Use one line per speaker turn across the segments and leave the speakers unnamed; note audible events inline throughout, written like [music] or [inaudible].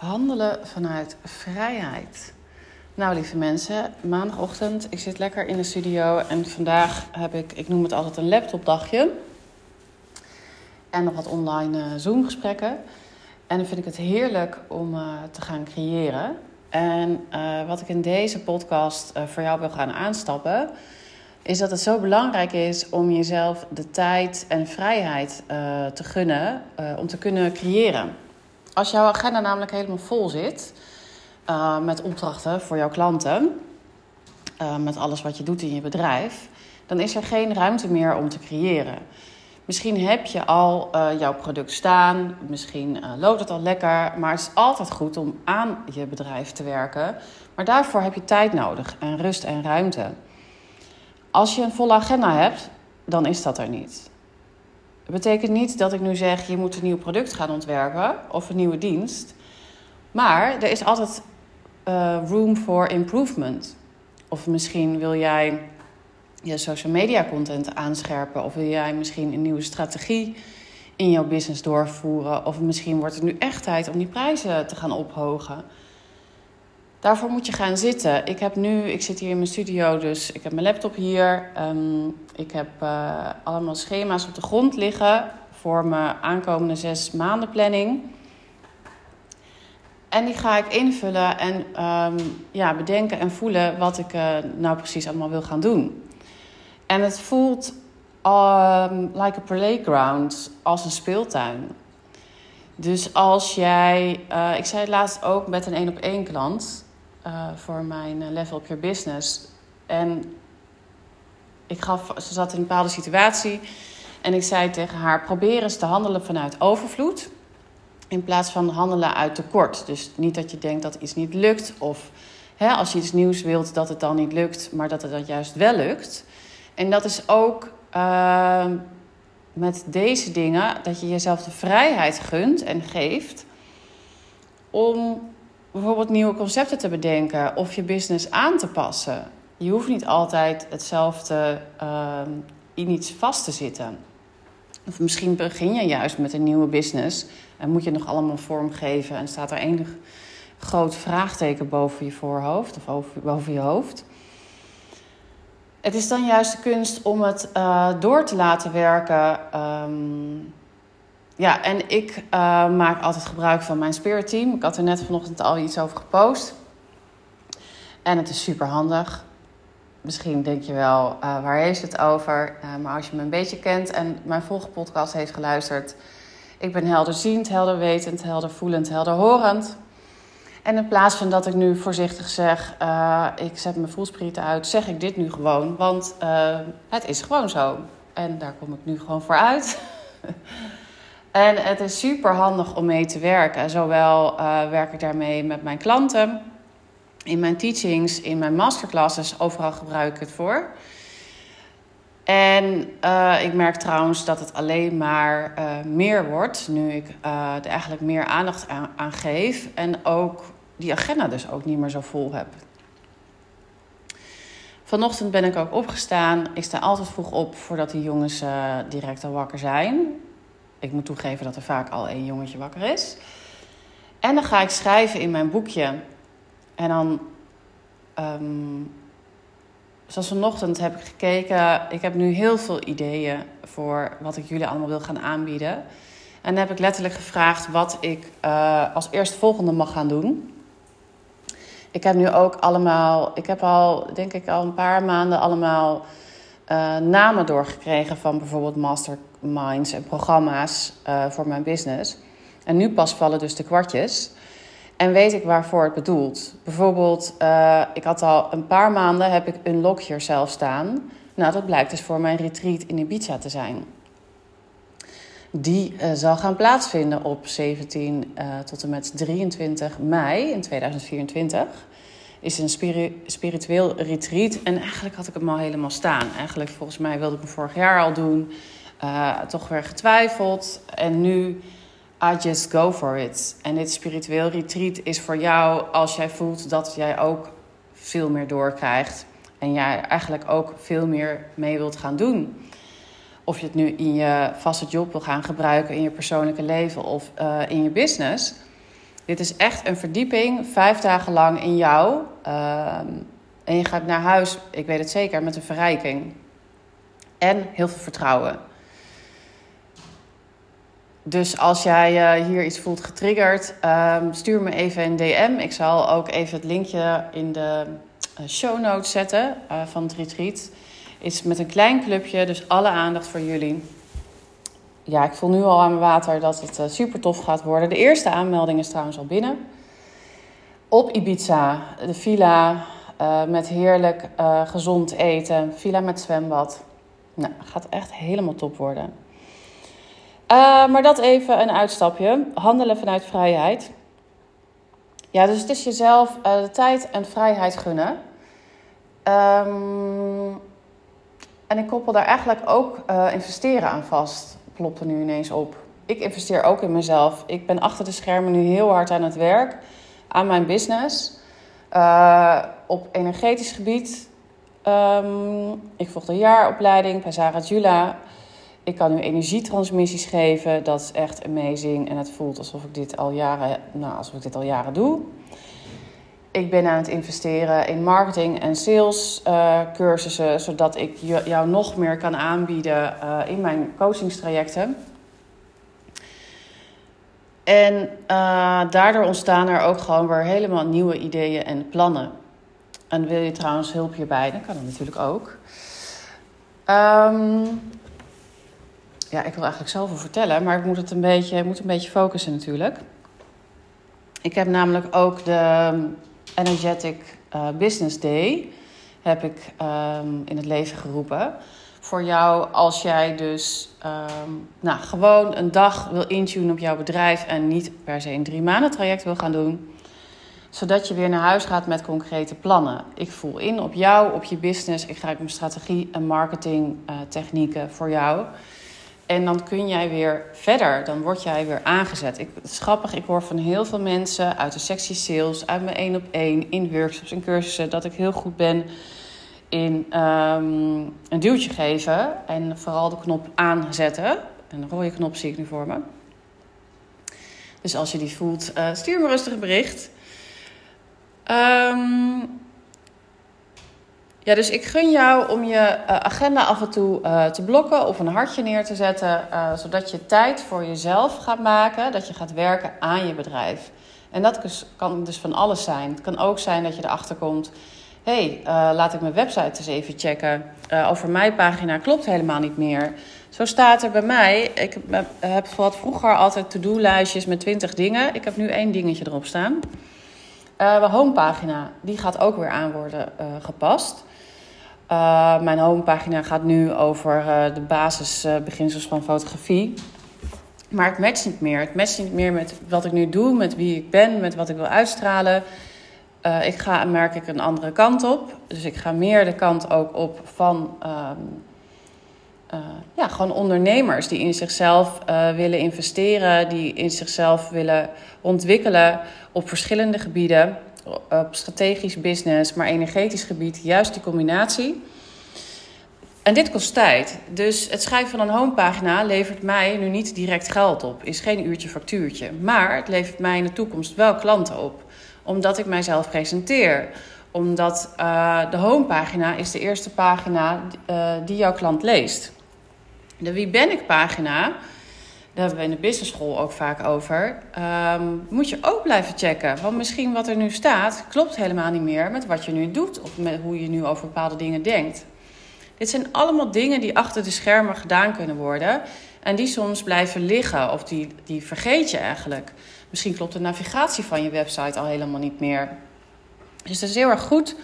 Handelen vanuit vrijheid. Nou, lieve mensen, maandagochtend. Ik zit lekker in de studio en vandaag heb ik, ik noem het altijd een laptopdagje. En nog wat online uh, Zoom-gesprekken. En dan vind ik het heerlijk om uh, te gaan creëren. En uh, wat ik in deze podcast voor jou wil gaan aanstappen, is dat het zo belangrijk is om jezelf de tijd en vrijheid te gunnen om te kunnen creëren. Als jouw agenda namelijk helemaal vol zit uh, met opdrachten voor jouw klanten, uh, met alles wat je doet in je bedrijf, dan is er geen ruimte meer om te creëren. Misschien heb je al uh, jouw product staan, misschien loopt het al lekker, maar het is altijd goed om aan je bedrijf te werken. Maar daarvoor heb je tijd nodig en rust en ruimte. Als je een volle agenda hebt, dan is dat er niet. Betekent niet dat ik nu zeg, je moet een nieuw product gaan ontwerpen of een nieuwe dienst. Maar er is altijd uh, room for improvement. Of misschien wil jij je social media content aanscherpen. Of wil jij misschien een nieuwe strategie in jouw business doorvoeren. Of misschien wordt het nu echt tijd om die prijzen te gaan ophogen. Daarvoor moet je gaan zitten. Ik heb nu, ik zit hier in mijn studio, dus ik heb mijn laptop hier. Um, ik heb uh, allemaal schema's op de grond liggen voor mijn aankomende zes maanden planning. En die ga ik invullen en um, ja, bedenken en voelen wat ik uh, nou precies allemaal wil gaan doen. En het voelt um, like a playground, als een speeltuin. Dus als jij, uh, ik zei het laatst ook met een één op één klant uh, voor mijn Level Up Your Business. En ik gaf, ze zat in een bepaalde situatie en ik zei tegen haar: probeer eens te handelen vanuit overvloed. In plaats van handelen uit tekort. Dus niet dat je denkt dat iets niet lukt. Of hè, als je iets nieuws wilt, dat het dan niet lukt. Maar dat het dan juist wel lukt. En dat is ook uh, met deze dingen. Dat je jezelf de vrijheid gunt en geeft. Om bijvoorbeeld nieuwe concepten te bedenken. Of je business aan te passen. Je hoeft niet altijd hetzelfde uh, in iets vast te zitten. Of misschien begin je juist met een nieuwe business en moet je nog allemaal vormgeven en staat er enig groot vraagteken boven je voorhoofd of boven je hoofd. Het is dan juist de kunst om het uh, door te laten werken. Um, ja, en ik uh, maak altijd gebruik van mijn Spirit Team. Ik had er net vanochtend al iets over gepost. En het is super handig. Misschien denk je wel, uh, waar heeft het over? Uh, maar als je me een beetje kent en mijn volgende podcast heeft geluisterd... ik ben helderziend, helderwetend, heldervoelend, helderhorend. En in plaats van dat ik nu voorzichtig zeg, ik zet mijn voelsprieten uit... zeg ik dit nu gewoon, want het is gewoon zo. En daar kom ik nu gewoon voor uit. [laughs] en het is super handig om mee te werken. Zowel werk ik daarmee met mijn klanten in mijn teachings, in mijn masterclasses, overal gebruik ik het voor. En uh, ik merk trouwens dat het alleen maar uh, meer wordt nu ik uh, er eigenlijk meer aandacht aan, geef. En ook die agenda dus ook niet meer zo vol heb. Vanochtend ben ik ook opgestaan. Ik sta altijd vroeg op voordat die jongens direct al wakker zijn. Ik moet toegeven dat er vaak al één jongetje wakker is. En dan ga ik schrijven in mijn boekje. En dan, um, zoals vanochtend heb ik gekeken, ik heb nu heel veel ideeën voor wat ik jullie allemaal wil gaan aanbieden. En dan heb ik letterlijk gevraagd wat ik uh, als eerstvolgende mag gaan doen. Ik heb nu ook allemaal, ik heb al, denk ik, al een paar maanden allemaal uh, namen doorgekregen van bijvoorbeeld masterminds en programma's uh, voor mijn business. En nu pas vallen dus de kwartjes. En weet ik waarvoor het bedoelt. Bijvoorbeeld, uh, ik had al een paar maanden heb ik Unlock Yourself staan. Nou, dat blijkt dus voor mijn retreat in Ibiza te zijn. Die uh, zal gaan plaatsvinden op 17 uh, tot en met 23 mei in 2024. Is een spiri spiritueel retreat. En eigenlijk had ik hem al helemaal staan. Eigenlijk, volgens mij wilde ik hem vorig jaar al doen. Toch weer getwijfeld. En nu I just go for it. En dit spiritueel retreat is voor jou als jij voelt dat jij ook veel meer doorkrijgt. En jij eigenlijk ook veel meer mee wilt gaan doen. Of je het nu in je vaste job wil gaan gebruiken, in je persoonlijke leven of uh, in je business. Dit is echt een verdieping, vijf dagen lang in jou. Ehm, en je gaat naar huis, ik weet het zeker, met een verrijking. En heel veel vertrouwen. Dus als jij uh, hier iets voelt getriggerd, um, stuur me even een DM. Ik zal ook even het linkje in de uh, show notes zetten uh, van het retreat. Is met een klein clubje, dus alle aandacht voor jullie. Ja, ik voel nu al aan mijn water dat het super tof gaat worden. De eerste aanmelding is trouwens al binnen. Op Ibiza, de villa met heerlijk gezond eten, villa met zwembad. Nou, gaat echt helemaal top worden. Uh, maar dat even een uitstapje. Handelen vanuit vrijheid. Ja, dus het is jezelf uh, de tijd en vrijheid gunnen. Um, en ik koppel daar eigenlijk ook uh, investeren aan vast. Klopt er nu ineens op. Ik investeer ook in mezelf. Ik ben achter de schermen nu heel hard aan het werk. Aan mijn business. op energetisch gebied. Um, ik volg een jaaropleiding bij Sarah Jula. Ik kan nu energietransmissies geven. Dat is echt amazing. En het voelt alsof ik dit al jaren, nou, alsof ik dit al jaren doe. Ik ben aan het investeren in marketing en sales uh, cursussen, zodat ik jou nog meer kan aanbieden uh, in mijn coachingstrajecten. En uh, daardoor ontstaan er ook gewoon weer helemaal nieuwe ideeën en plannen. En wil je trouwens hulp hierbij, dan kan dat natuurlijk ook. Um, ja, ik wil eigenlijk zoveel vertellen, maar ik moet het een beetje, moet een beetje focussen natuurlijk. Ik heb namelijk ook de Energetic uh, Business Day heb ik um, in het leven geroepen. Voor jou als jij dus um, nou, gewoon een dag wil intunen op jouw bedrijf en niet per se een drie maanden traject wil gaan doen. Zodat je weer naar huis gaat met concrete plannen. Ik voel in op jou, op je business. Ik gebruik mijn strategie en marketing uh, technieken voor jou. En dan kun jij weer verder. Dan word jij weer aangezet. Ik, het is grappig, ik hoor van heel veel mensen uit de sectie sales, uit mijn één op één, in workshops en cursussen, dat ik heel goed ben in um, een duwtje geven. En vooral de knop aanzetten. En een rode knop zie ik nu voor me. Dus als je die voelt, uh, stuur me rustig een bericht. Um, ja, dus ik gun jou om je uh, agenda af en toe uh, te blokken of een hartje neer te zetten, uh, zodat je tijd voor jezelf gaat maken, dat je gaat werken aan je bedrijf. En dat kan dus van alles zijn. Het kan ook zijn dat je erachter komt, hé, hey, laat ik mijn website eens even checken. over mijn pagina klopt helemaal niet meer. Zo staat er bij mij, ik heb wat vroeger altijd to-do-lijstjes met 20 dingen. Ik heb nu één dingetje erop staan. mijn homepagina, die gaat ook weer aan worden gepast. Uh, mijn homepagina gaat nu over uh, de basisbeginsels uh, van fotografie. Maar het matcht niet meer. Het matcht niet meer met wat ik nu doe, met wie ik ben, met wat ik wil uitstralen. Ik ga, merk ik, een andere kant op. Dus ik ga meer de kant ook op van um, ja, gewoon ondernemers die in zichzelf willen investeren, die in zichzelf willen ontwikkelen op verschillende gebieden op strategisch business, maar energetisch gebied, juist die combinatie. En dit kost tijd. Dus het schrijven van een homepagina levert mij nu niet direct geld op. Is geen uurtje factuurtje. Maar het levert mij in de toekomst wel klanten op. Omdat ik mijzelf presenteer. Omdat uh, de homepagina is de eerste pagina uh, die jouw klant leest. De Wie ben ik pagina daar hebben we in de business school ook vaak over. Um, moet je ook blijven checken. Want misschien wat er nu staat, klopt helemaal niet meer met wat je nu doet. Of met hoe je nu over bepaalde dingen denkt. Dit zijn allemaal dingen die achter de schermen gedaan kunnen worden. En die soms blijven liggen. Of die, die vergeet je eigenlijk. Misschien klopt de navigatie van je website al helemaal niet meer. Dus het is heel erg goed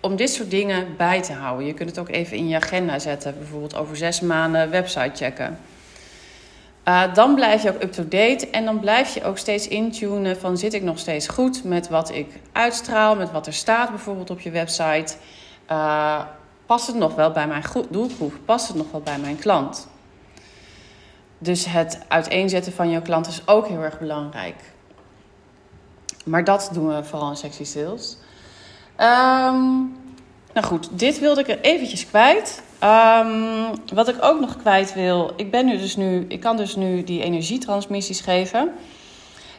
om dit soort dingen bij te houden. Je kunt het ook even in je agenda zetten. Bijvoorbeeld over zes maanden website checken. Uh, dan blijf je ook up-to-date en dan blijf je ook steeds intunen van zit ik nog steeds goed met wat ik uitstraal, met wat er staat bijvoorbeeld op je website. Uh, past het nog wel bij mijn doelgroep? Past het nog wel bij mijn klant? Dus het uiteenzetten van jouw klant is ook heel erg belangrijk. Maar dat doen we vooral in sexy sales. Um, nou goed, dit wilde ik er eventjes kwijt. Um, wat ik ook nog kwijt wil, ik ben nu dus nu, ik kan dus nu die energietransmissies geven.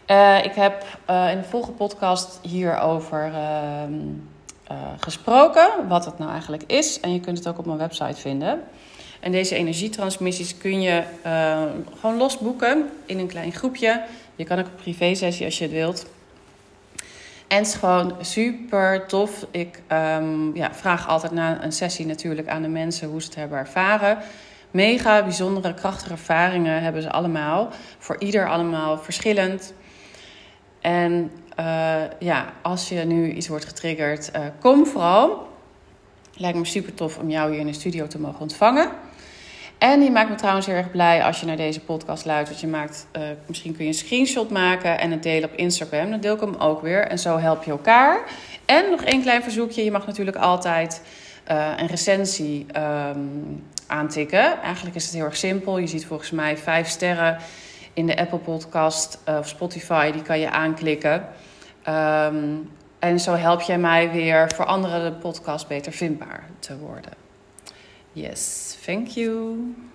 Uh, ik heb uh, in de volgende podcast hierover uh, gesproken, wat het nou eigenlijk is. En je kunt het ook op mijn website vinden. En deze energietransmissies kun je gewoon losboeken in een klein groepje. Je kan ook een privé-sessie als je het wilt. En het is gewoon super tof. Ik um, ja, vraag altijd na een sessie natuurlijk aan de mensen hoe ze het hebben ervaren. Mega bijzondere, krachtige ervaringen hebben ze allemaal. Voor ieder allemaal verschillend. En uh, ja, als je nu iets wordt getriggerd, uh, kom vooral. Lijkt me super tof om jou hier in de studio te mogen ontvangen. En die maakt me trouwens heel erg blij als je naar deze podcast luistert. Je maakt, uh, misschien kun je een screenshot maken en het delen op Instagram. Dan deel ik hem ook weer. En zo help je elkaar. En nog één klein verzoekje. Je mag natuurlijk altijd uh, een recensie um, aantikken. Eigenlijk is het heel erg simpel. Je ziet volgens mij vijf sterren in de Apple Podcast uh, of Spotify. Die kan je aanklikken. Um, en zo help jij mij weer voor anderen de podcast beter vindbaar te worden. Yes, thank you.